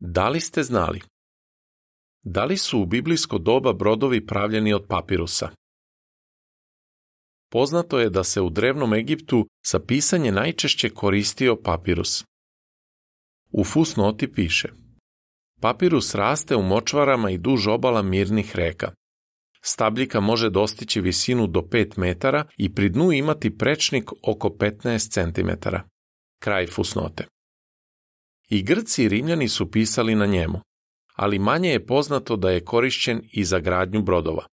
Da li ste znali? Da li su u biblijsko doba brodovi pravljeni od papirusa? Poznato je da se u drevnom Egiptu za pisanje najčešće koristio papirus. U fusnoti piše Papirus raste u močvarama i duž obala mirnih reka. Stabljika može dostići visinu do 5 metara i pri dnu imati prečnik oko 15 cm. Kraj fusnote. I Grci i Rimljani su pisali na njemu, ali manje je poznato da je korišćen i za gradnju brodova.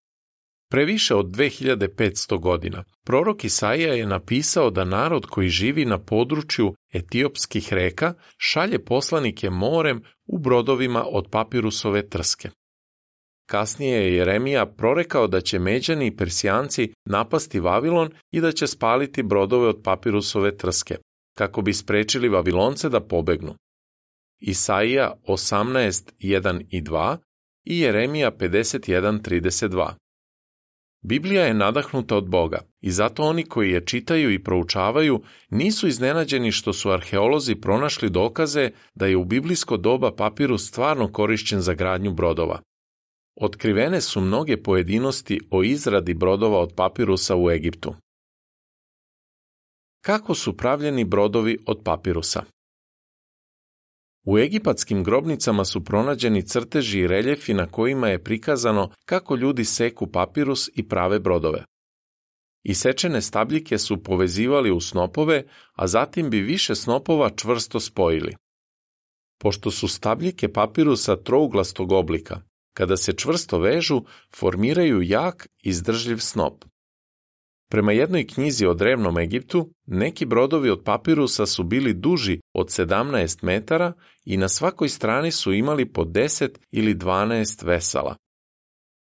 Previše od 2500 godina prorok Isaija je napisao da narod koji živi na području etiopskih reka šalje poslanike morem u brodovima od papirusove trske. Kasnije je Jeremija prorekao da će Međani i Persijanci napasti Vavilon i da će spaliti brodove od papirusove trske, kako bi sprečili Vavilonce da pobegnu. Isaija 18.1 i 2 i Jeremija 51.32. Biblija je nadahnuta od Boga i zato oni koji je čitaju i proučavaju nisu iznenađeni što su arheolozi pronašli dokaze da je u biblijsko doba papirus stvarno korišćen za gradnju brodova. Otkrivene su mnoge pojedinosti o izradi brodova od papirusa u Egiptu. Kako su pravljeni brodovi od papirusa? U egipatskim grobnicama su pronađeni crteži i reljefi na kojima je prikazano kako ljudi seku papirus i prave brodove. Isečene stabljike su povezivali u snopove, a zatim bi više snopova čvrsto spojili. Pošto su stabljike papirusa trouglastog oblika, kada se čvrsto vežu, formiraju jak, i izdržljiv snop. Prema jednoj knjizi o drevnom Egiptu, neki brodovi od papirusa su bili duži od 17 metara i na svakoj strani su imali po 10 ili 12 vesala.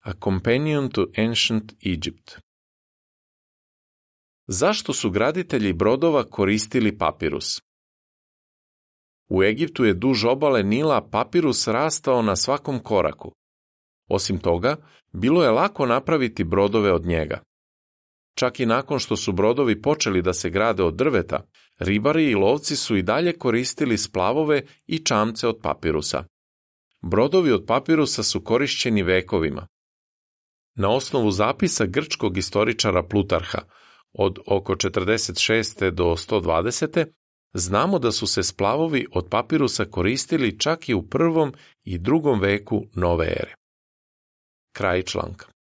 A Companion to Ancient Egypt Zašto su graditelji brodova koristili papirus? U Egiptu je duž obale Nila papirus rastao na svakom koraku. Osim toga, bilo je lako napraviti brodove od njega. Čak i nakon što su brodovi počeli da se grade od drveta, ribari i lovci su i dalje koristili splavove i čamce od papirusa. Brodovi od papirusa su korišćeni vekovima. Na osnovu zapisa grčkog istoričara Plutarha od oko 46. do 120. znamo da su se splavovi od papirusa koristili čak i u prvom i drugom veku nove ere. Kraj članka.